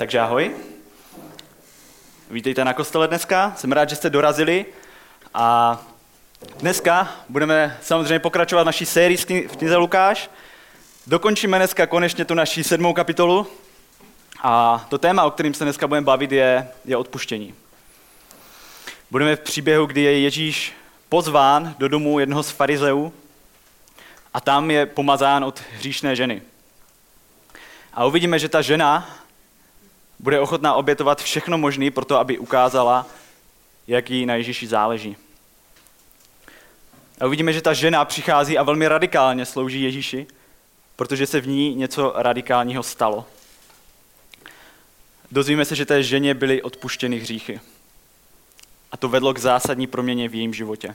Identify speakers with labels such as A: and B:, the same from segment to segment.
A: Takže ahoj. Vítejte na kostele dneska. Jsem rád, že jste dorazili. A dneska budeme samozřejmě pokračovat naší sérii v knize Lukáš. Dokončíme dneska konečně tu naší sedmou kapitolu. A to téma, o kterým se dneska budeme bavit, je, je odpuštění. Budeme v příběhu, kdy je Ježíš pozván do domu jednoho z farizeů a tam je pomazán od hříšné ženy. A uvidíme, že ta žena bude ochotná obětovat všechno možné pro to, aby ukázala, jak jí na Ježíši záleží. A uvidíme, že ta žena přichází a velmi radikálně slouží Ježíši, protože se v ní něco radikálního stalo. Dozvíme se, že té ženě byly odpuštěny hříchy. A to vedlo k zásadní proměně v jejím životě.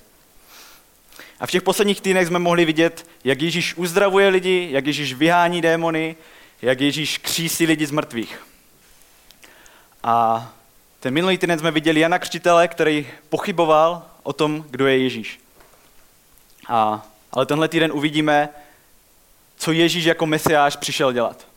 A: A v těch posledních týdnech jsme mohli vidět, jak Ježíš uzdravuje lidi, jak Ježíš vyhání démony, jak Ježíš křísí lidi z mrtvých. A ten minulý týden jsme viděli Jana Křtitele, který pochyboval o tom, kdo je Ježíš. A, ale tenhle týden uvidíme, co Ježíš jako mesiáš přišel dělat.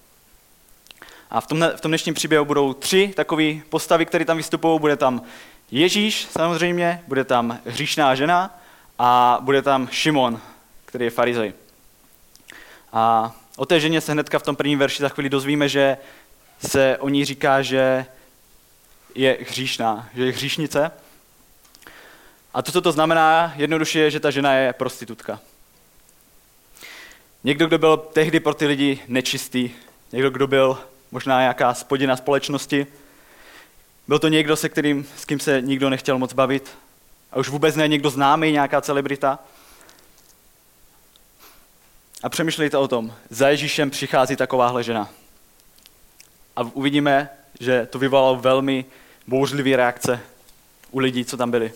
A: A v tom, v tom dnešním příběhu budou tři takové postavy, které tam vystupují. Bude tam Ježíš samozřejmě, bude tam hříšná žena a bude tam Šimon, který je farizej. A o té ženě se hnedka v tom prvním verši za chvíli dozvíme, že se o ní říká, že je hříšná, že je hříšnice. A to, co to znamená, jednoduše je, že ta žena je prostitutka. Někdo, kdo byl tehdy pro ty lidi nečistý, někdo, kdo byl možná nějaká spodina společnosti, byl to někdo, se kterým, s kým se nikdo nechtěl moc bavit, a už vůbec ne někdo známý, nějaká celebrita. A přemýšlejte o tom, za Ježíšem přichází takováhle žena. A uvidíme, že to vyvolalo velmi bouřlivé reakce u lidí, co tam byli.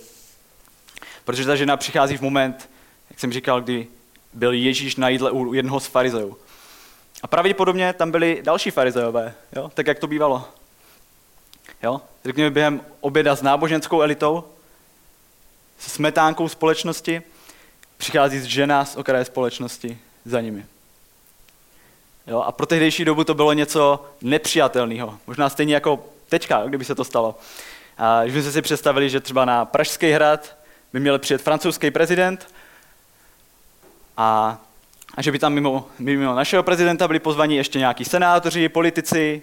A: Protože ta žena přichází v moment, jak jsem říkal, kdy byl Ježíš na jídle u jednoho z farizeů. A pravděpodobně tam byli další farizeové, jo? tak jak to bývalo. Jo? Řekněme během oběda s náboženskou elitou, s smetánkou společnosti, přichází žena z okraje společnosti za nimi. Jo? A pro tehdejší dobu to bylo něco nepřijatelného. Možná stejně jako teďka, kdyby se to stalo. A když jsme si představili, že třeba na Pražský hrad by měl přijet francouzský prezident a, a že by tam mimo, mimo našeho prezidenta byli pozvaní ještě nějaký senátoři, politici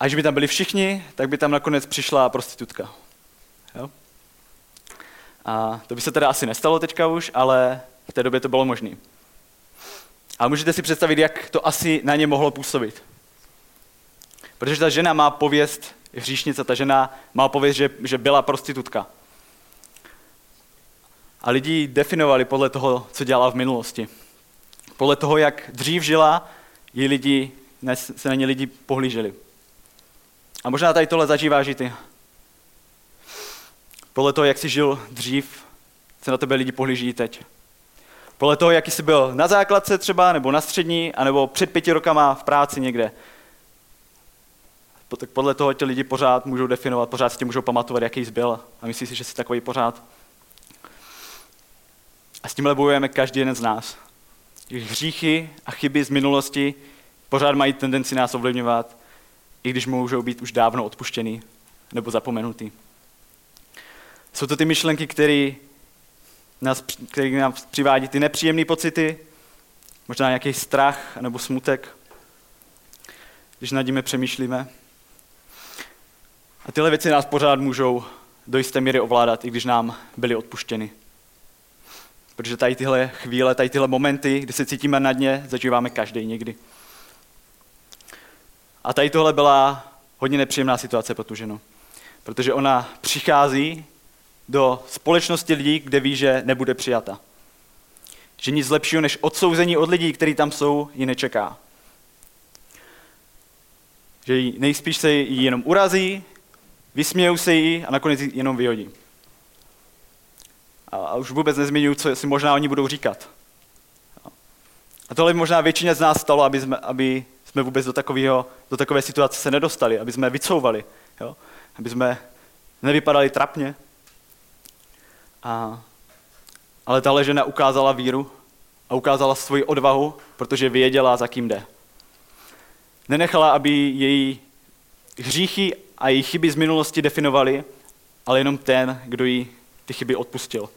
A: a že by tam byli všichni, tak by tam nakonec přišla prostitutka. Jo? A to by se teda asi nestalo teďka už, ale v té době to bylo možné. A můžete si představit, jak to asi na ně mohlo působit. Protože ta žena má pověst hříšnice, ta žena má pověst, že, že byla prostitutka. A lidi definovali podle toho, co dělala v minulosti. Podle toho, jak dřív žila, ji lidi, se na ně lidi pohlíželi. A možná tady tohle zažíváš i ty. Podle toho, jak jsi žil dřív, se na tebe lidi pohlíží teď. Podle toho, jaký jsi byl na základce třeba, nebo na střední, anebo před pěti rokama v práci někde. Tak podle toho ti lidi pořád můžou definovat, pořád si tě můžou pamatovat, jaký jsi byl a myslí si, že jsi takový pořád. A s tímhle bojujeme každý jeden z nás. Hříchy a chyby z minulosti pořád mají tendenci nás ovlivňovat, i když můžou být už dávno odpuštěný nebo zapomenutý. Jsou to ty myšlenky, které nás, který nás přivádí ty nepříjemné pocity, možná nějaký strach nebo smutek, když nad nimi přemýšlíme. A tyhle věci nás pořád můžou do jisté míry ovládat, i když nám byly odpuštěny. Protože tady tyhle chvíle, tady tyhle momenty, kdy se cítíme na dně, zažíváme každý někdy. A tady tohle byla hodně nepříjemná situace pro tu ženu. Protože ona přichází do společnosti lidí, kde ví, že nebude přijata. Že nic lepšího než odsouzení od lidí, kteří tam jsou, ji nečeká. Že jí, nejspíš se jí jenom urazí, vysmějou se jí a nakonec ji jenom vyhodí. A, a už vůbec nezmiňuji, co si možná oni budou říkat. A tohle by možná většině z nás stalo, aby jsme, aby jsme vůbec do, takového, do takové situace se nedostali, aby jsme vycouvali, jo? aby jsme nevypadali trapně, a, ale tahle žena ukázala víru a ukázala svoji odvahu, protože věděla, za kým jde. Nenechala, aby její hříchy a její chyby z minulosti definovali, ale jenom ten, kdo jí ty chyby odpustil.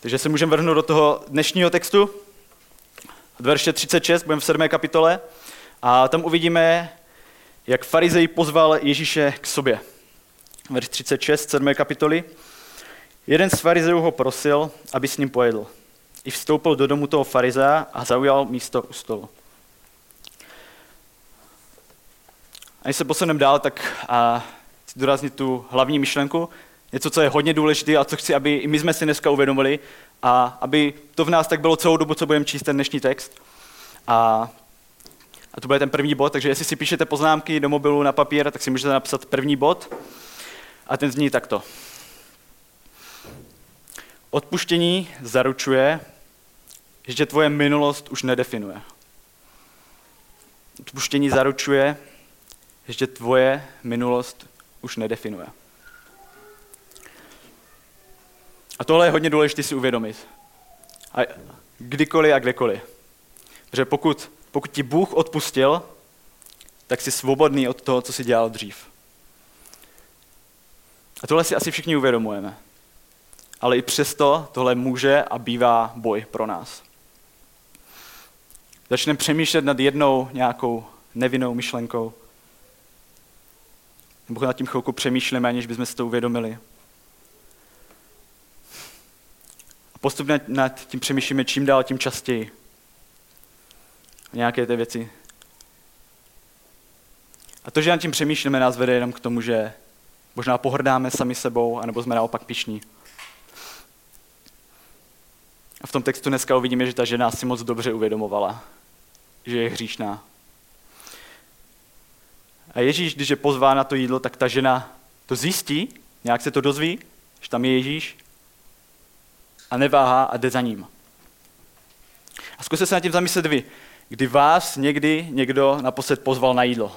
A: Takže se můžeme vrhnout do toho dnešního textu, od verše 36, budeme v 7. kapitole, a tam uvidíme, jak farizej pozval Ježíše k sobě. Verš 36, 7. kapitoly. Jeden z farizejů ho prosil, aby s ním pojedl. I vstoupil do domu toho farizea a zaujal místo u stolu. A když se posuneme dál, tak a chci doraznit tu hlavní myšlenku, něco, co je hodně důležité a co chci, aby i my jsme si dneska uvědomili a aby to v nás tak bylo celou dobu, co budeme číst ten dnešní text. A, a to bude ten první bod, takže jestli si píšete poznámky do mobilu na papír, tak si můžete napsat první bod a ten zní takto. Odpuštění zaručuje, že tvoje minulost už nedefinuje. Odpuštění zaručuje, že tvoje minulost už nedefinuje. A tohle je hodně důležité si uvědomit. A kdykoliv a kdekoliv. Protože pokud, pokud ti Bůh odpustil, tak jsi svobodný od toho, co jsi dělal dřív. A tohle si asi všichni uvědomujeme. Ale i přesto tohle může a bývá boj pro nás. Začneme přemýšlet nad jednou nějakou nevinnou myšlenkou. Nebo nad tím chvilku přemýšlíme, aniž bychom si to uvědomili. A postupně nad tím přemýšlíme čím dál, tím častěji. Nějaké ty věci. A to, že nad tím přemýšlíme, nás vede jenom k tomu, že možná pohrdáme sami sebou, anebo jsme naopak pišní. A v tom textu dneska uvidíme, že ta žena si moc dobře uvědomovala, že je hříšná. A Ježíš, když je pozvá na to jídlo, tak ta žena to zjistí, nějak se to dozví, že tam je Ježíš a neváhá a jde za ním. A zkuste se nad tím zamyslet vy, kdy vás někdy někdo naposled pozval na jídlo.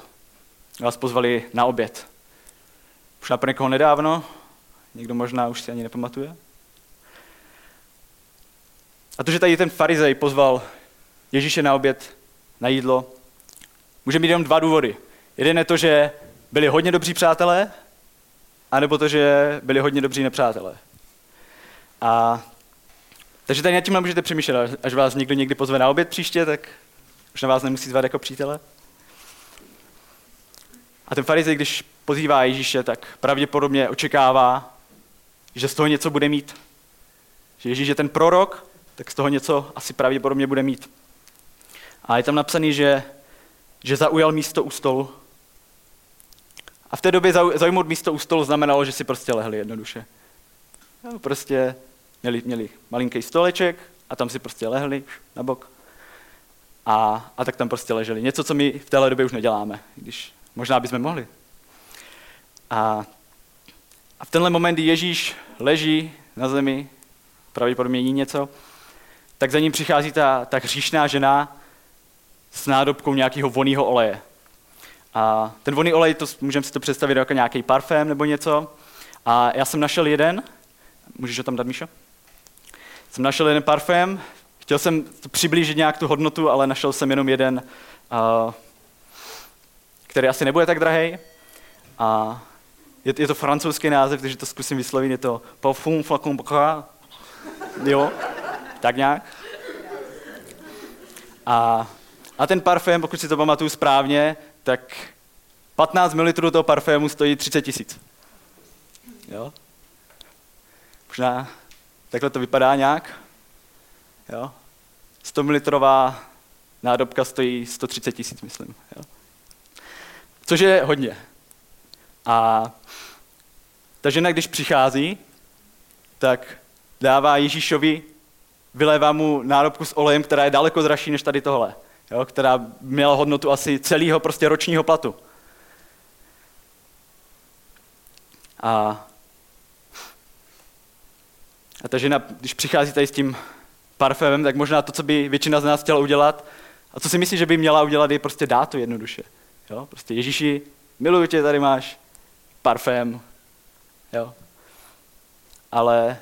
A: Vás pozvali na oběd. Už pro někoho nedávno, někdo možná už si ani nepamatuje. A to, že tady ten farizej pozval Ježíše na oběd, na jídlo, může mít jenom dva důvody. Jeden je to, že byli hodně dobří přátelé, anebo to, že byli hodně dobří nepřátelé. A takže tady nad tím můžete přemýšlet, až vás někdo někdy pozve na oběd příště, tak už na vás nemusí zvat jako přítele. A ten farizej, když pozývá Ježíše, tak pravděpodobně očekává, že z toho něco bude mít. Že Ježíš je ten prorok, tak z toho něco asi pravděpodobně bude mít. A je tam napsaný, že, že zaujal místo u stolu. A v té době zaujmout místo u stolu znamenalo, že si prostě lehli jednoduše. No, prostě měli, měli malinký stoleček a tam si prostě lehli na bok. A, a tak tam prostě leželi. Něco, co my v téhle době už neděláme, když možná bychom mohli. A, a v tenhle moment, kdy Ježíš leží na zemi, pravděpodobně jí něco, tak za ním přichází ta, ta hříšná žena s nádobkou nějakého voného oleje. A ten voný olej, to můžeme si to představit jako nějaký parfém nebo něco. A já jsem našel jeden, můžeš ho tam dát, Míšo? Jsem našel jeden parfém, chtěl jsem přiblížit nějak tu hodnotu, ale našel jsem jenom jeden, který asi nebude tak drahý. A je, je to francouzský název, takže to zkusím vyslovit, je to Parfum Flacon Jo, tak nějak. A, a ten parfém, pokud si to pamatuju správně, tak 15 ml toho parfému stojí 30 tisíc. Jo? Možná takhle to vypadá nějak. Jo? 100 ml nádobka stojí 130 tisíc, myslím. Jo? Což je hodně. A ta žena, když přichází, tak dává Ježíšovi, vylévá mu nádobku s olejem, která je daleko dražší než tady tohle, jo, která měla hodnotu asi celého prostě ročního platu. A, a ta žena, když přichází tady s tím parfémem, tak možná to, co by většina z nás chtěla udělat, a co si myslí, že by měla udělat, je prostě dát to jednoduše. Jo? Prostě Ježíši, miluju tě, tady máš parfém. Jo? Ale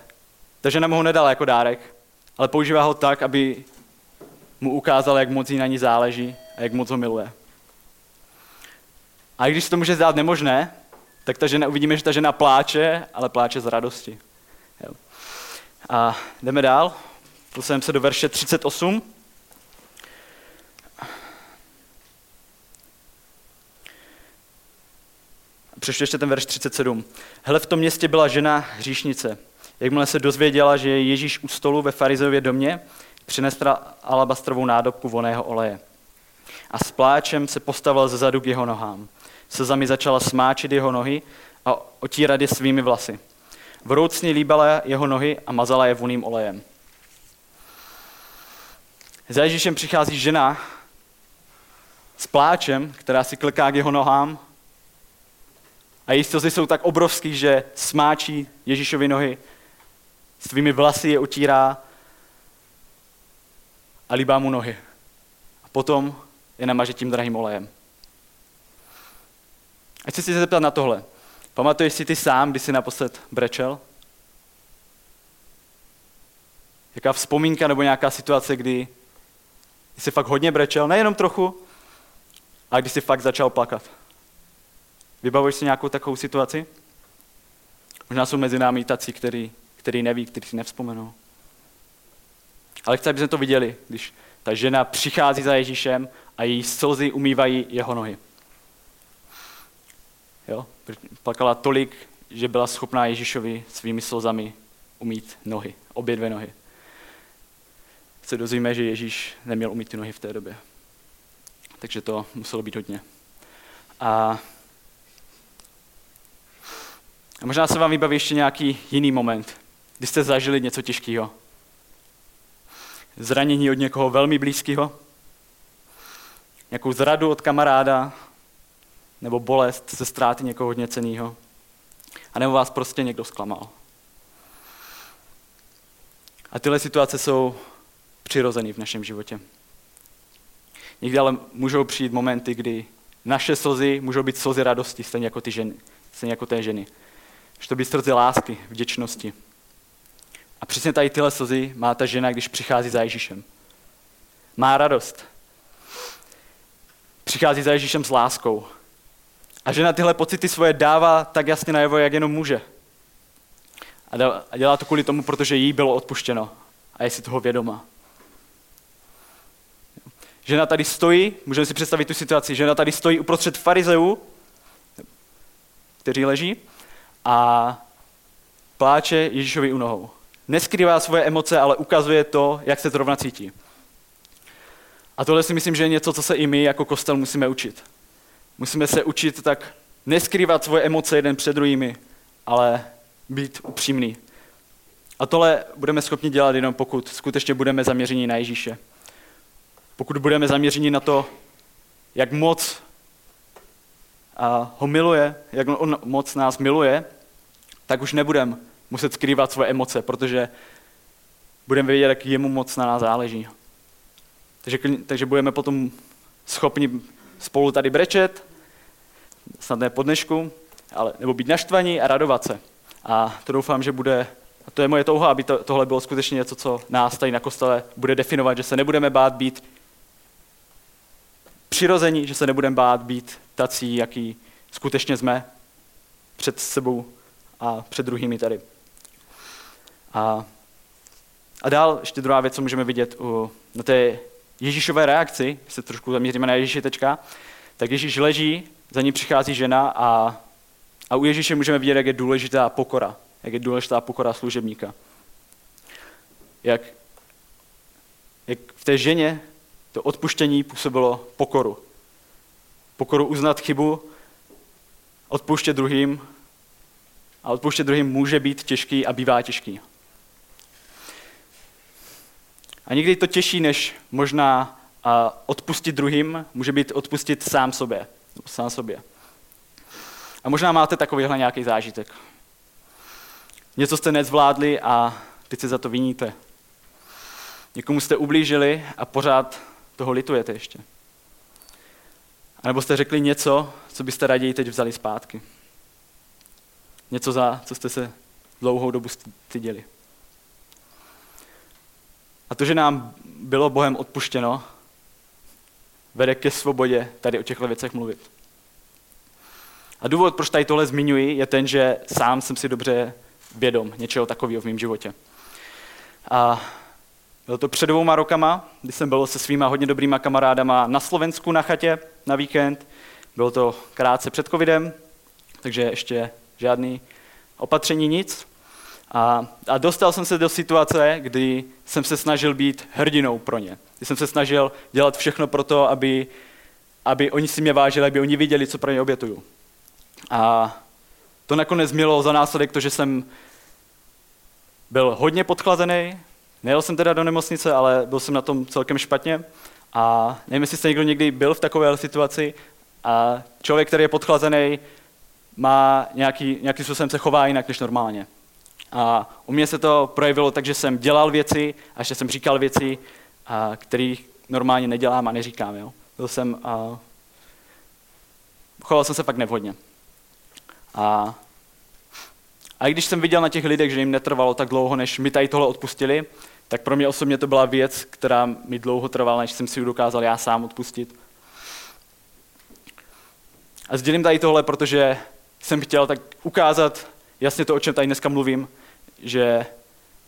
A: ta žena mu ho nedala jako dárek, ale používá ho tak, aby mu ukázal, jak moc jí na ní záleží a jak moc ho miluje. A i když se to může zdát nemožné, tak ta žena, uvidíme, že ta žena pláče, ale pláče z radosti. Jo. A jdeme dál. Posuneme se do verše 38. Přečtu ještě ten verš 37. Hele, v tom městě byla žena hříšnice. Jakmile se dozvěděla, že je Ježíš u stolu ve farizově domě, přinesla alabastrovou nádobku voného oleje. A s pláčem se postavil ze zadu k jeho nohám. Slzami začala smáčit jeho nohy a otírat je svými vlasy. Vroucně líbala jeho nohy a mazala je vuným olejem. Za Ježíšem přichází žena s pláčem, která si kleká k jeho nohám a její slzy jsou tak obrovský, že smáčí Ježíšovi nohy, svými vlasy je otírá a líbá mu nohy. A potom je namaže tím drahým olejem. A chci se zeptat na tohle. Pamatuješ si ty sám, když jsi naposled brečel? Jaká vzpomínka nebo nějaká situace, kdy jsi fakt hodně brečel, nejenom trochu, a když jsi fakt začal plakat? Vybavuješ si nějakou takovou situaci? Možná jsou mezi námi tací, který, který neví, který si nevzpomenou. Ale chci, abychom to viděli, když ta žena přichází za Ježíšem a její slzy umývají jeho nohy. Jo? Plakala tolik, že byla schopná Ježíšovi svými slzami umít nohy, obě dvě nohy. Se dozvíme, že Ježíš neměl umít ty nohy v té době. Takže to muselo být hodně. A, a možná se vám vybaví ještě nějaký jiný moment, kdy jste zažili něco těžkého. Zranění od někoho velmi blízkého, nějakou zradu od kamaráda, nebo bolest ze ztráty někoho hodně ceného. A nebo vás prostě někdo zklamal. A tyhle situace jsou přirozené v našem životě. Někdy ale můžou přijít momenty, kdy naše slzy můžou být slzy radosti, stejně jako, ty ženy, stejně jako té ženy. Že to být slzy lásky, vděčnosti. A přesně tady tyhle slzy má ta žena, když přichází za Ježíšem. Má radost. Přichází za Ježíšem s láskou. A že na tyhle pocity svoje dává tak jasně najevo, jak jenom může. A dělá to kvůli tomu, protože jí bylo odpuštěno. A je si toho vědoma. Žena tady stojí, můžeme si představit tu situaci, žena tady stojí uprostřed farizeů, kteří leží, a pláče Ježíšovi u nohou. Neskrývá svoje emoce, ale ukazuje to, jak se zrovna cítí. A tohle si myslím, že je něco, co se i my jako kostel musíme učit. Musíme se učit tak neskrývat svoje emoce jeden před druhými, ale být upřímný. A tohle budeme schopni dělat jenom pokud skutečně budeme zaměření na Ježíše. Pokud budeme zaměření na to, jak moc a ho miluje, jak on moc nás miluje, tak už nebudeme muset skrývat svoje emoce, protože budeme vědět, jak jemu moc na nás záleží. Takže, takže budeme potom schopni spolu tady brečet, snad ne po dnešku, ale, nebo být naštvaní a radovat se. A to doufám, že bude, a to je moje touha, aby to, tohle bylo skutečně něco, co nás tady na kostele bude definovat, že se nebudeme bát být přirození, že se nebudeme bát být tací, jaký skutečně jsme před sebou a před druhými tady. A, a dál ještě druhá věc, co můžeme vidět u, na té Ježíšové reakci, se trošku zaměříme na Ježíše tečka, tak Ježíš leží, za ní přichází žena a, a u Ježíše můžeme vidět, jak je důležitá pokora, jak je důležitá pokora služebníka. Jak, jak v té ženě to odpuštění působilo pokoru. Pokoru uznat chybu, odpuštět druhým a odpouštět druhým může být těžký a bývá těžký. A někdy to těžší, než možná odpustit druhým, může být odpustit sám sobě. Sám sobě. A možná máte takovýhle nějaký zážitek. Něco jste nezvládli a teď se za to viníte. Někomu jste ublížili a pořád toho litujete ještě. A nebo jste řekli něco, co byste raději teď vzali zpátky. Něco, za co jste se dlouhou dobu styděli. A to, že nám bylo Bohem odpuštěno, vede ke svobodě tady o těchto věcech mluvit. A důvod, proč tady tohle zmiňuji, je ten, že sám jsem si dobře vědom něčeho takového v mém životě. A bylo to před dvouma rokama, kdy jsem byl se svýma hodně dobrýma kamarádama na Slovensku na chatě na víkend. Bylo to krátce před covidem, takže ještě žádný opatření, nic. A, a dostal jsem se do situace, kdy jsem se snažil být hrdinou pro ně. Kdy jsem se snažil dělat všechno pro to, aby, aby oni si mě vážili, aby oni viděli, co pro ně obětuju. A to nakonec mělo za následek to, že jsem byl hodně podchlazený, nejel jsem teda do nemocnice, ale byl jsem na tom celkem špatně. A nevím, jestli jste někdo někdy byl v takové situaci a člověk, který je podchlazený, má nějaký, nějaký způsobem se chová jinak než normálně. A u mě se to projevilo tak, že jsem dělal věci a že jsem říkal věci, které normálně nedělám a neříkám. Jo? Byl jsem, a, choval jsem se fakt nevhodně. A, a i když jsem viděl na těch lidech, že jim netrvalo tak dlouho, než mi tady tohle odpustili, tak pro mě osobně to byla věc, která mi dlouho trvala, než jsem si ji dokázal já sám odpustit. A sdělím tady tohle, protože jsem chtěl tak ukázat jasně to, o čem tady dneska mluvím, že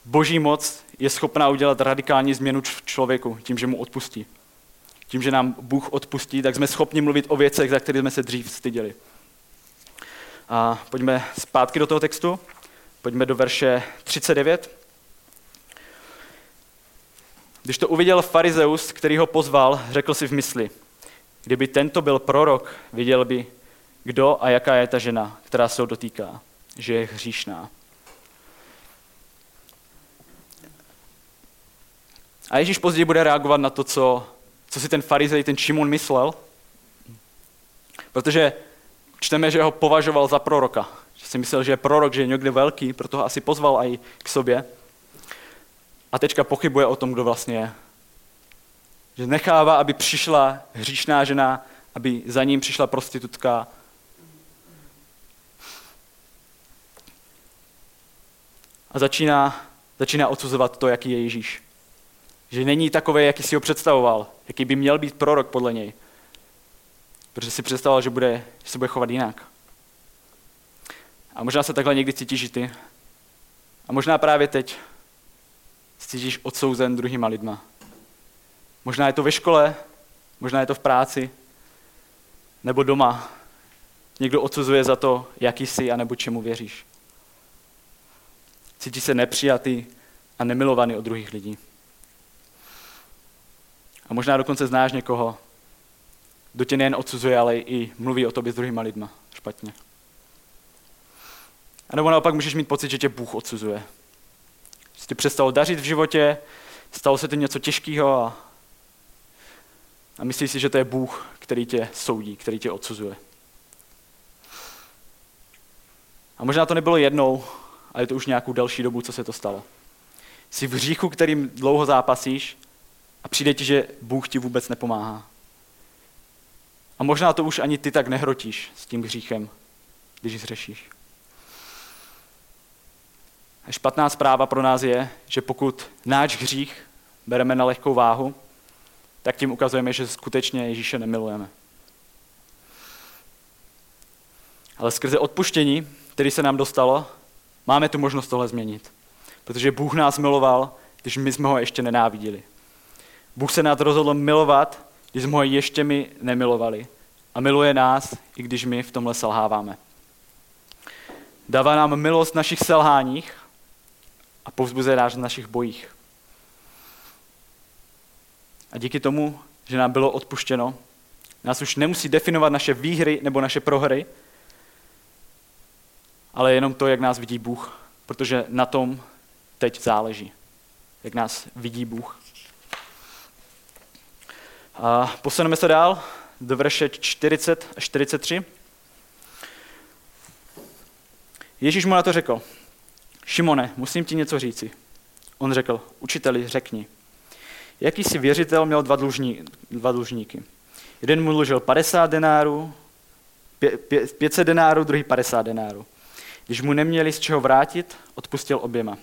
A: boží moc je schopná udělat radikální změnu v člověku tím, že mu odpustí. Tím, že nám Bůh odpustí, tak jsme schopni mluvit o věcech, za které jsme se dřív styděli. A pojďme zpátky do toho textu. Pojďme do verše 39. Když to uviděl farizeus, který ho pozval, řekl si v mysli, kdyby tento byl prorok, viděl by, kdo a jaká je ta žena, která se ho dotýká, že je hříšná. A Ježíš později bude reagovat na to, co, co si ten farizej, ten Šimon myslel, protože čteme, že ho považoval za proroka. Že si myslel, že je prorok, že je někde velký, proto ho asi pozval i k sobě. A teďka pochybuje o tom, kdo vlastně je. Že nechává, aby přišla hříšná žena, aby za ním přišla prostitutka. A začíná, začíná odsuzovat to, jaký je Ježíš. Že není takový, jaký si ho představoval, jaký by měl být prorok podle něj. Protože si představoval, že, bude, že se bude chovat jinak. A možná se takhle někdy cítíš i ty. A možná právě teď cítíš odsouzen druhýma lidma. Možná je to ve škole, možná je to v práci, nebo doma. Někdo odsuzuje za to, jaký jsi a nebo čemu věříš. Cítíš se nepřijatý a nemilovaný od druhých lidí. A možná dokonce znáš někoho, kdo tě nejen odsuzuje, ale i mluví o tobě s druhýma lidma špatně. A nebo naopak můžeš mít pocit, že tě Bůh odsuzuje. Že tě přestalo dařit v životě, stalo se to něco těžkého a, a myslíš si, že to je Bůh, který tě soudí, který tě odsuzuje. A možná to nebylo jednou, ale je to už nějakou delší dobu, co se to stalo. Jsi v hříchu, kterým dlouho zápasíš a přijde ti, že Bůh ti vůbec nepomáhá. A možná to už ani ty tak nehrotíš s tím hříchem, když zřešíš. A špatná zpráva pro nás je, že pokud náš hřích bereme na lehkou váhu, tak tím ukazujeme, že skutečně Ježíše nemilujeme. Ale skrze odpuštění, který se nám dostalo, máme tu možnost tohle změnit. Protože Bůh nás miloval, když my jsme ho ještě nenáviděli. Bůh se nás rozhodl milovat, když jsme ho ještě my nemilovali. A miluje nás, i když my v tomhle selháváme. Dává nám milost v našich selháních a povzbuzuje nás v našich bojích. A díky tomu, že nám bylo odpuštěno, nás už nemusí definovat naše výhry nebo naše prohry, ale jenom to, jak nás vidí Bůh, protože na tom teď záleží, jak nás vidí Bůh. A posuneme se dál do verše 40 a 43. Ježíš mu na to řekl, Šimone, musím ti něco říci. On řekl, učiteli, řekni. Jaký si věřitel měl dva, dlužní, dva dlužníky? Jeden mu dlužil 50 denárů, 500 denárů, druhý 50 denárů. Když mu neměli z čeho vrátit, odpustil oběma.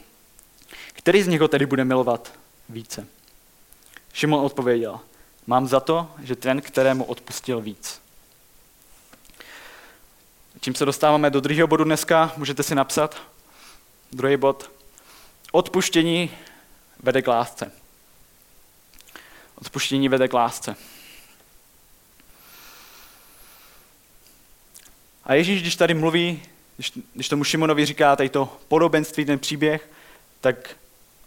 A: Který z nich ho tedy bude milovat více? Šimon odpověděl, mám za to, že ten, kterému odpustil víc. Čím se dostáváme do druhého bodu dneska, můžete si napsat. Druhý bod. Odpuštění vede k lásce. Odpuštění vede k lásce. A Ježíš, když tady mluví, když, když tomu Šimonovi říká tady to podobenství, ten příběh, tak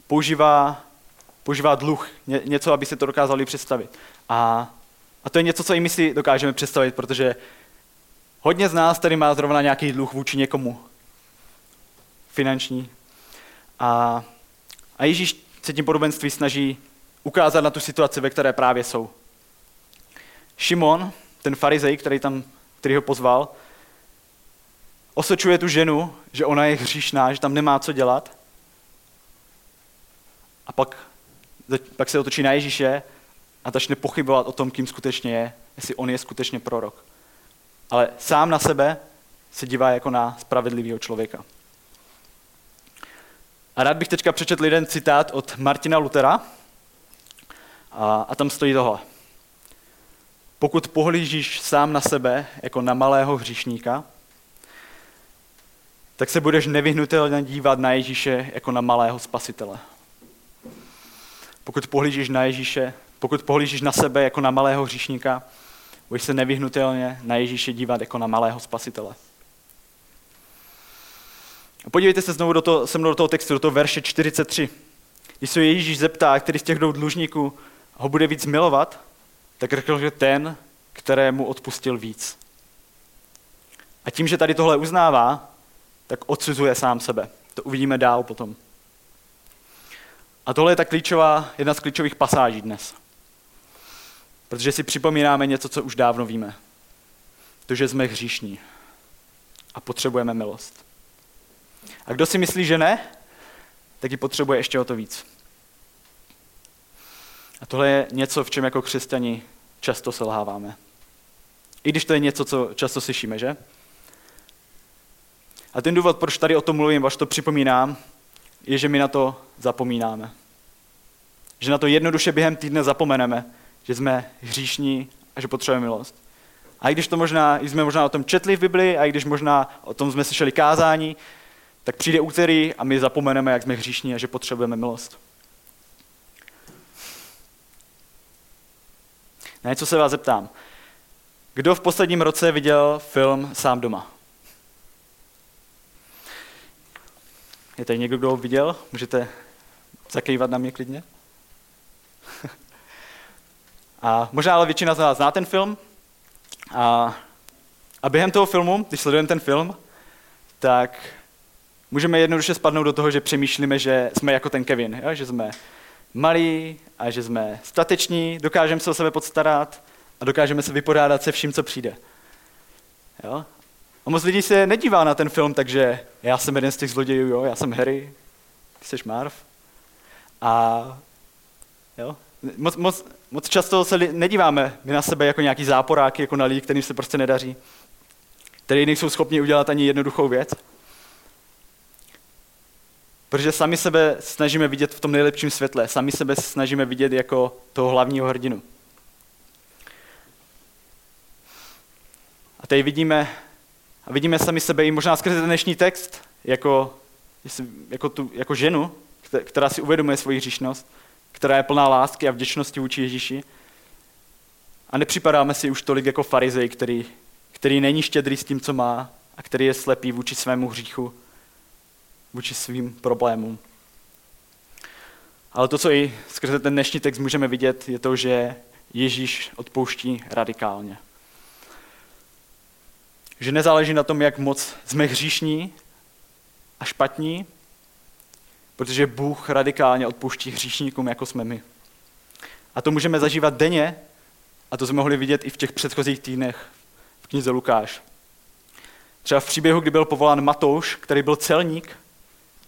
A: používá, používá dluh, ně, něco, aby se to dokázali představit. A, a to je něco, co i my si dokážeme představit, protože hodně z nás tady má zrovna nějaký dluh vůči někomu. Finanční. A, a Ježíš se tím podobenství snaží ukázat na tu situaci, ve které právě jsou. Šimon, ten farizej, který, tam, který ho pozval, osočuje tu ženu, že ona je hříšná, že tam nemá co dělat. A pak, pak se otočí na Ježíše a začne pochybovat o tom, kým skutečně je, jestli on je skutečně prorok. Ale sám na sebe se dívá jako na spravedlivého člověka. A rád bych teďka přečetl jeden citát od Martina Lutera. A, a tam stojí tohle. Pokud pohlížíš sám na sebe jako na malého hříšníka, tak se budeš nevyhnutelně dívat na Ježíše jako na malého spasitele. Pokud pohlížíš na Ježíše, pokud pohlížíš na sebe jako na malého hříšníka, budeš se nevyhnutelně na Ježíše dívat jako na malého spasitele. A podívejte se znovu do toho, se mnou do toho textu, do toho verše 43. Když se Ježíš zeptá, který z těch dvou dlužníků ho bude víc milovat, tak řekl, že ten, kterému odpustil víc. A tím, že tady tohle uznává, tak odsuzuje sám sebe. To uvidíme dál potom. A tohle je ta klíčová, jedna z klíčových pasáží dnes. Protože si připomínáme něco, co už dávno víme. To, že jsme hříšní a potřebujeme milost. A kdo si myslí, že ne, tak ji potřebuje ještě o to víc. A tohle je něco, v čem jako křesťani často selháváme. I když to je něco, co často slyšíme, že? A ten důvod, proč tady o tom mluvím, až to připomínám, je, že my na to zapomínáme. Že na to jednoduše během týdne zapomeneme, že jsme hříšní a že potřebujeme milost. A i když to možná, i jsme možná o tom četli v Bibli, a i když možná o tom jsme slyšeli kázání, tak přijde úterý a my zapomeneme, jak jsme hříšní a že potřebujeme milost. Na něco se vás zeptám. Kdo v posledním roce viděl film Sám doma? Je tady někdo, kdo ho viděl? Můžete zakývat na mě klidně? a možná ale většina z vás zná ten film. A, a během toho filmu, když sledujeme ten film, tak můžeme jednoduše spadnout do toho, že přemýšlíme, že jsme jako ten Kevin, jo? že jsme malí a že jsme stateční, dokážeme se o sebe podstarat a dokážeme se vypořádat se vším, co přijde. Jo? A moc lidí se nedívá na ten film, takže já jsem jeden z těch zlodějů, jo, já jsem Harry, ty jsi Marv. A jo, moc, moc, moc často se li, nedíváme my na sebe jako nějaký záporáky, jako na lidi, kterým se prostě nedaří, který nejsou schopni udělat ani jednoduchou věc. Protože sami sebe snažíme vidět v tom nejlepším světle, sami sebe snažíme vidět jako toho hlavního hrdinu. A tady vidíme a vidíme sami sebe i možná skrze dnešní text jako, jako, tu, jako ženu, která si uvědomuje svoji hříšnost, která je plná lásky a vděčnosti vůči Ježíši. A nepřipadáme si už tolik jako farizej, který, který není štědrý s tím, co má a který je slepý vůči svému hříchu, vůči svým problémům. Ale to, co i skrze ten dnešní text můžeme vidět, je to, že Ježíš odpouští radikálně. Že nezáleží na tom, jak moc jsme hříšní a špatní, protože Bůh radikálně odpouští hříšníkům, jako jsme my. A to můžeme zažívat denně, a to jsme mohli vidět i v těch předchozích týdnech v knize Lukáš. Třeba v příběhu, kdy byl povolán Matouš, který byl celník,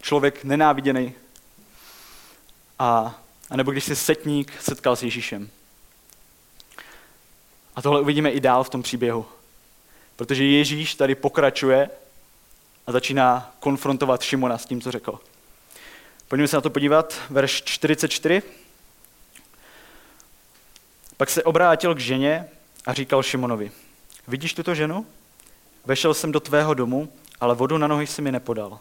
A: člověk nenáviděný, a, a nebo když se setník setkal s Ježíšem. A tohle uvidíme i dál v tom příběhu. Protože Ježíš tady pokračuje a začíná konfrontovat Šimona s tím, co řekl. Pojďme se na to podívat, verš 44. Pak se obrátil k ženě a říkal Šimonovi, vidíš tuto ženu? vešel jsem do tvého domu, ale vodu na nohy si mi nepodal.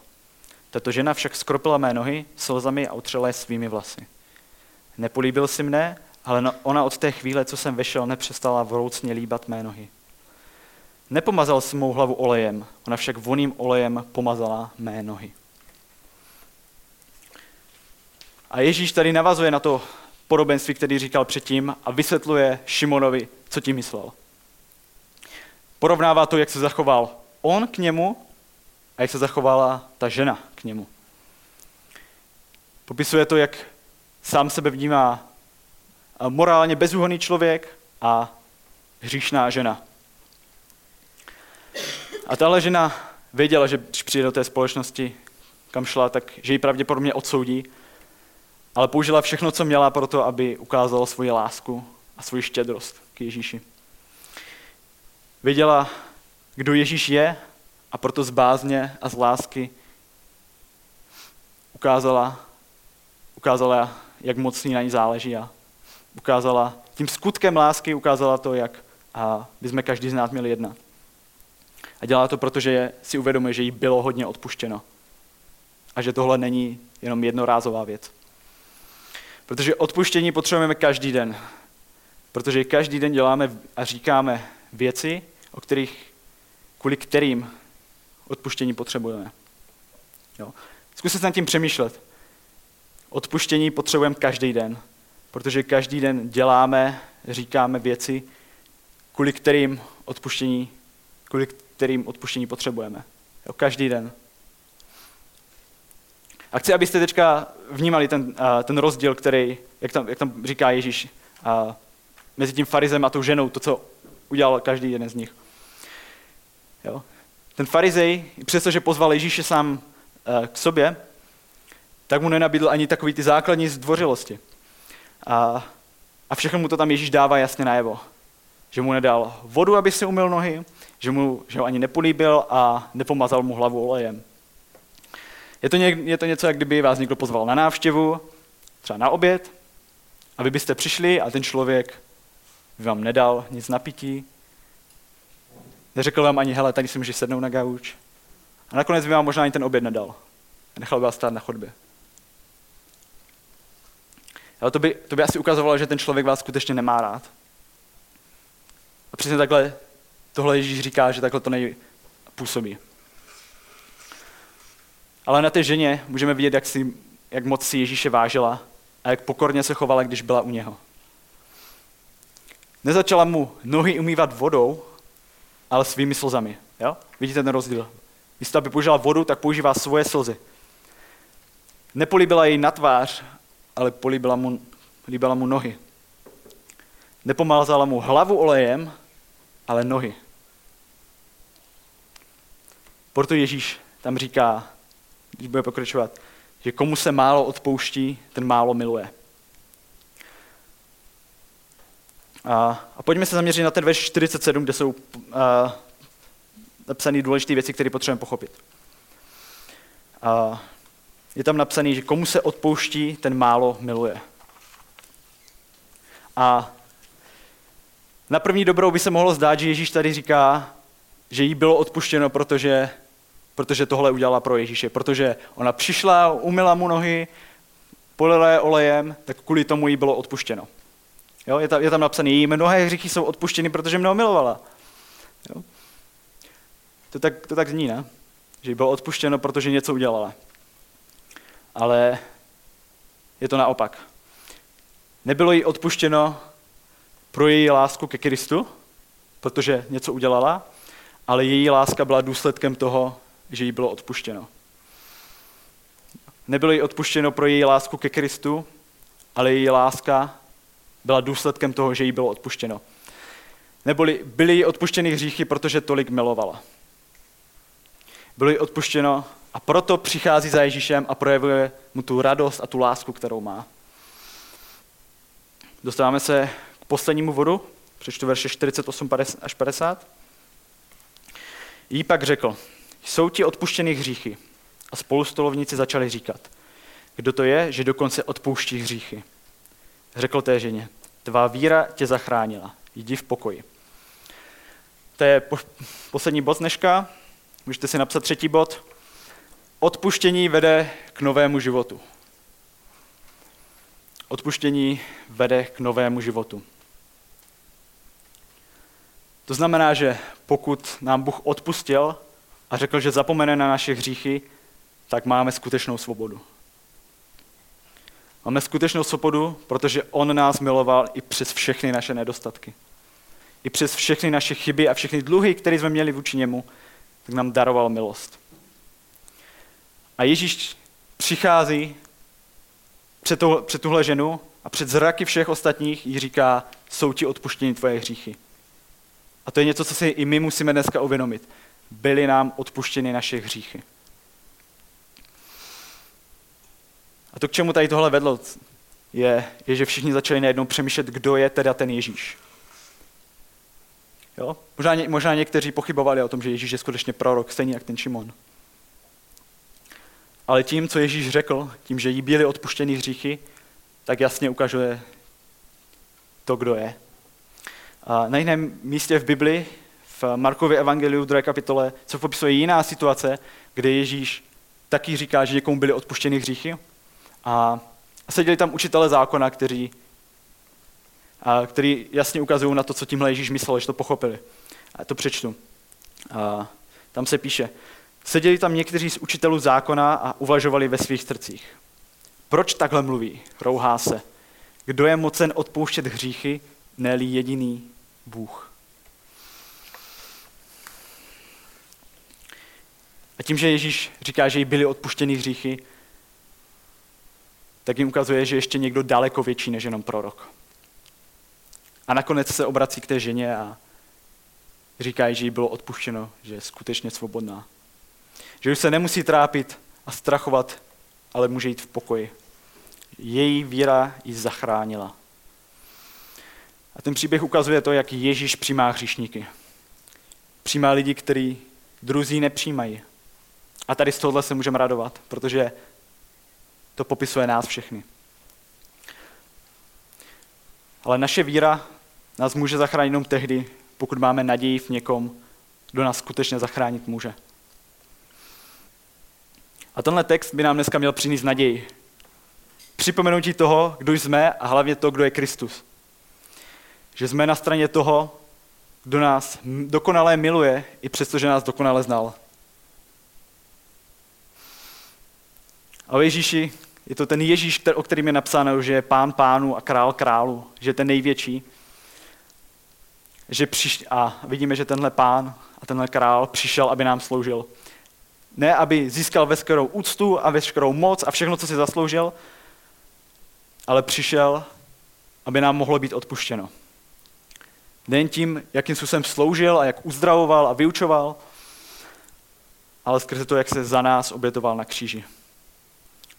A: Tato žena však skropila mé nohy slzami a utřela je svými vlasy. Nepolíbil si mne, ale ona od té chvíle, co jsem vešel, nepřestala vroucně líbat mé nohy. Nepomazal jsem mou hlavu olejem, ona však voným olejem pomazala mé nohy. A Ježíš tady navazuje na to podobenství, který říkal předtím a vysvětluje Šimonovi, co tím myslel. Porovnává to, jak se zachoval on k němu a jak se zachovala ta žena k němu. Popisuje to, jak sám sebe vnímá morálně bezúhonný člověk a hříšná žena. A tahle žena věděla, že když přijde do té společnosti, kam šla, tak že ji pravděpodobně odsoudí, ale použila všechno, co měla pro to, aby ukázala svoji lásku a svoji štědrost k Ježíši. Věděla, kdo Ježíš je a proto z bázně a z lásky ukázala, ukázala, jak moc na ní záleží a ukázala, tím skutkem lásky ukázala to, jak a bychom každý z nás měli jednat. A dělá to, protože si uvědomuje, že jí bylo hodně odpuštěno. A že tohle není jenom jednorázová věc. Protože odpuštění potřebujeme každý den. Protože každý den děláme a říkáme věci, o kterých, kvůli kterým odpuštění potřebujeme. Jo. Zkuste se nad tím přemýšlet. Odpuštění potřebujeme každý den, protože každý den děláme, říkáme věci, kvůli kterým odpuštění, kvůli kterým odpuštění potřebujeme. Jo, každý den. A chci, abyste teďka vnímali ten, ten rozdíl, který, jak tam, jak tam říká Ježíš, mezi tím farizem a tou ženou, to, co udělal každý jeden z nich. Jo? Ten farizej, přestože pozval Ježíše sám k sobě, tak mu nenabídl ani takový ty základní zdvořilosti. A, a všechno mu to tam Ježíš dává jasně najevo. Že mu nedal vodu, aby si umyl nohy, že, mu, že ho ani nepolíbil a nepomazal mu hlavu olejem. Je to, ně, je to něco, jak kdyby vás někdo pozval na návštěvu, třeba na oběd, a vy byste přišli a ten člověk vám nedal nic na pití, neřekl vám ani, hele, tady si můžeš sednout na gauč. A nakonec by vám možná ani ten oběd nedal. A nechal by vás stát na chodbě. Ale to by, to by asi ukazovalo, že ten člověk vás skutečně nemá rád. A přesně takhle tohle Ježíš říká, že takhle to nejpůsobí. Ale na té ženě můžeme vidět, jak, si, jak moc si Ježíše vážila a jak pokorně se chovala, když byla u něho. Nezačala mu nohy umývat vodou, ale svými slzami. Jo? Vidíte ten rozdíl? Místo, aby použila vodu, tak používá svoje slzy. Nepolíbila jej na tvář, ale políbila mu, líbila mu nohy. Nepomázala mu hlavu olejem, ale nohy. Proto Ježíš tam říká, když bude pokračovat, že komu se málo odpouští, ten málo miluje. A, a pojďme se zaměřit na ten verš 47, kde jsou a, napsané důležité věci, které potřebujeme pochopit. A, je tam napsané, že komu se odpouští, ten málo miluje. A na první dobrou by se mohlo zdát, že Ježíš tady říká, že jí bylo odpuštěno, protože protože tohle udělala pro Ježíše. Protože ona přišla, umila mu nohy, polila je olejem, tak kvůli tomu jí bylo odpuštěno. Jo, je, tam, je tam napsané, její mnohé hříchy jsou odpuštěny, protože mě milovala. Jo? To, tak, to tak zní, ne? Že jí bylo odpuštěno, protože něco udělala. Ale je to naopak. Nebylo jí odpuštěno pro její lásku ke Kristu, protože něco udělala, ale její láska byla důsledkem toho, že jí bylo odpuštěno. Nebylo jí odpuštěno pro její lásku ke Kristu, ale její láska byla důsledkem toho, že jí bylo odpuštěno. Neboli byly jí odpuštěny hříchy, protože tolik milovala. Bylo jí odpuštěno a proto přichází za Ježíšem a projevuje mu tu radost a tu lásku, kterou má. Dostáváme se k poslednímu vodu, přečtu verše 48 až 50. Jí pak řekl, jsou ti odpuštěny hříchy. A spolustolovníci začali říkat, kdo to je, že dokonce odpouští hříchy. Řekl té ženě, tvá víra tě zachránila, jdi v pokoji. To je po, poslední bod dneška. Můžete si napsat třetí bod. Odpuštění vede k novému životu. Odpuštění vede k novému životu. To znamená, že pokud nám Bůh odpustil a řekl, že zapomene na naše hříchy, tak máme skutečnou svobodu. Máme skutečnou svobodu, protože On nás miloval i přes všechny naše nedostatky. I přes všechny naše chyby a všechny dluhy, které jsme měli vůči němu, tak nám daroval milost. A Ježíš přichází před, to, před tuhle ženu a před zraky všech ostatních jí říká, jsou ti odpuštěni tvoje hříchy. A to je něco, co si i my musíme dneska uvědomit. Byly nám odpuštěny naše hříchy. A to, k čemu tady tohle vedlo, je, je že všichni začali najednou přemýšlet, kdo je teda ten Ježíš. Jo? Možná, možná někteří pochybovali o tom, že Ježíš je skutečně prorok, stejně jak ten Šimon. Ale tím, co Ježíš řekl, tím, že jí byly odpuštěny hříchy, tak jasně ukazuje to, kdo je. A na jiném místě v Bibli, v Markově evangeliu v druhé kapitole, co popisuje jiná situace, kde Ježíš taky říká, že někomu byly odpuštěny hříchy. A seděli tam učitele zákona, kteří, a, který jasně ukazují na to, co tímhle Ježíš myslel, že to pochopili. A to přečtu. A, tam se píše, seděli tam někteří z učitelů zákona a uvažovali ve svých srdcích. Proč takhle mluví? Rouhá se. Kdo je mocen odpouštět hříchy, ne jediný Bůh. A tím, že Ježíš říká, že jí byly odpuštěny hříchy, tak jim ukazuje, že ještě někdo daleko větší než jenom prorok. A nakonec se obrací k té ženě a říká, že jí bylo odpuštěno, že je skutečně svobodná. Že už se nemusí trápit a strachovat, ale může jít v pokoji. Její víra ji zachránila. A ten příběh ukazuje to, jak Ježíš přijímá hříšníky. Přijímá lidi, který druzí nepřijímají. A tady z tohohle se můžeme radovat, protože to popisuje nás všechny. Ale naše víra nás může zachránit jenom tehdy, pokud máme naději v někom, kdo nás skutečně zachránit může. A tenhle text by nám dneska měl přinést naději. Připomenutí toho, kdo jsme a hlavně to, kdo je Kristus. Že jsme na straně toho, kdo nás dokonale miluje, i přesto, že nás dokonale znal. A o Ježíši je to ten Ježíš, o kterým je napsáno, že je pán pánu a král králu, že je ten největší. Že přiš, a vidíme, že tenhle pán a tenhle král přišel, aby nám sloužil. Ne, aby získal veškerou úctu a veškerou moc a všechno, co si zasloužil, ale přišel, aby nám mohlo být odpuštěno. Nejen tím, jakým způsobem sloužil a jak uzdravoval a vyučoval, ale skrze to, jak se za nás obětoval na kříži.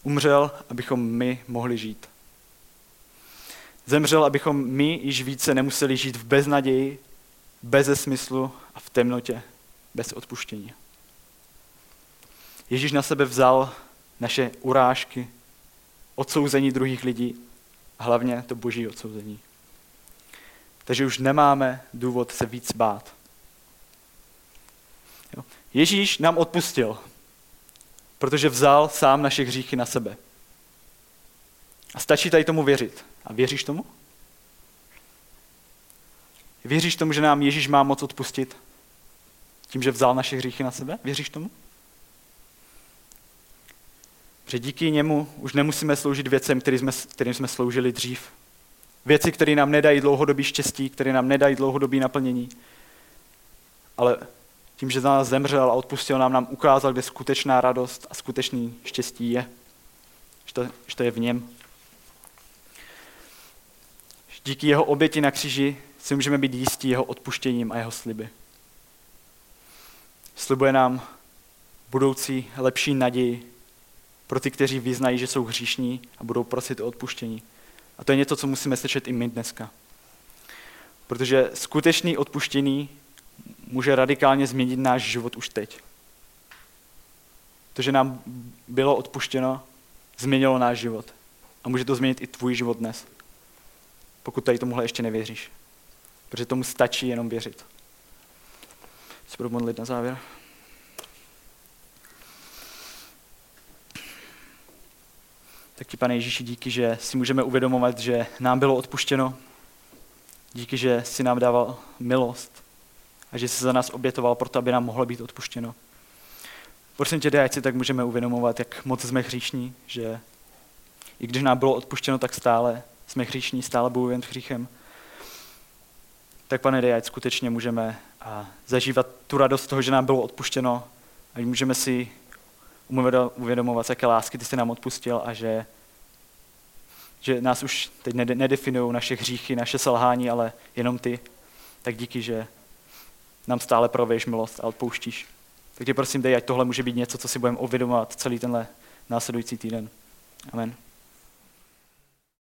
A: Umřel, abychom my mohli žít. Zemřel, abychom my již více nemuseli žít v beznaději, bez smyslu a v temnotě, bez odpuštění. Ježíš na sebe vzal naše urážky, odsouzení druhých lidí a hlavně to boží odsouzení. Takže už nemáme důvod se víc bát. Ježíš nám odpustil, protože vzal sám naše hříchy na sebe. A stačí tady tomu věřit. A věříš tomu? Věříš tomu, že nám Ježíš má moc odpustit? Tím, že vzal naše hříchy na sebe? Věříš tomu? Že díky němu už nemusíme sloužit věcem, kterým jsme, kterým jsme sloužili dřív. Věci, které nám nedají dlouhodobý štěstí, které nám nedají dlouhodobý naplnění. Ale tím, že za nás zemřel a odpustil nám, nám ukázal, kde skutečná radost a skutečný štěstí je. Že to, že to je v něm. Díky jeho oběti na kříži si můžeme být jistí jeho odpuštěním a jeho sliby. Slibuje nám budoucí lepší naději pro ty, kteří vyznají, že jsou hříšní a budou prosit o odpuštění. A to je něco, co musíme slyšet i my dneska. Protože skutečný odpuštění může radikálně změnit náš život už teď. To, že nám bylo odpuštěno, změnilo náš život. A může to změnit i tvůj život dnes. Pokud tady tomuhle ještě nevěříš. Protože tomu stačí jenom věřit. Se budu modlit na závěr. Tak ti, pane Ježíši, díky, že si můžeme uvědomovat, že nám bylo odpuštěno. Díky, že si nám dával milost a že jsi za nás obětoval proto, aby nám mohlo být odpuštěno. Prosím tě, ať si tak můžeme uvědomovat, jak moc jsme hříšní, že i když nám bylo odpuštěno, tak stále jsme hříšní, stále bojujeme s hříchem. Tak pane, dej, ať skutečně můžeme zažívat tu radost toho, že nám bylo odpuštěno a můžeme si uvědomovat, jaké lásky ty jsi nám odpustil a že, že nás už teď nedefinují naše hříchy, naše selhání, ale jenom ty. Tak díky, že nám stále proveješ milost a odpouštíš. Tak tě prosím, dej, ať tohle může být něco, co si budeme uvědomovat celý tenhle následující týden. Amen.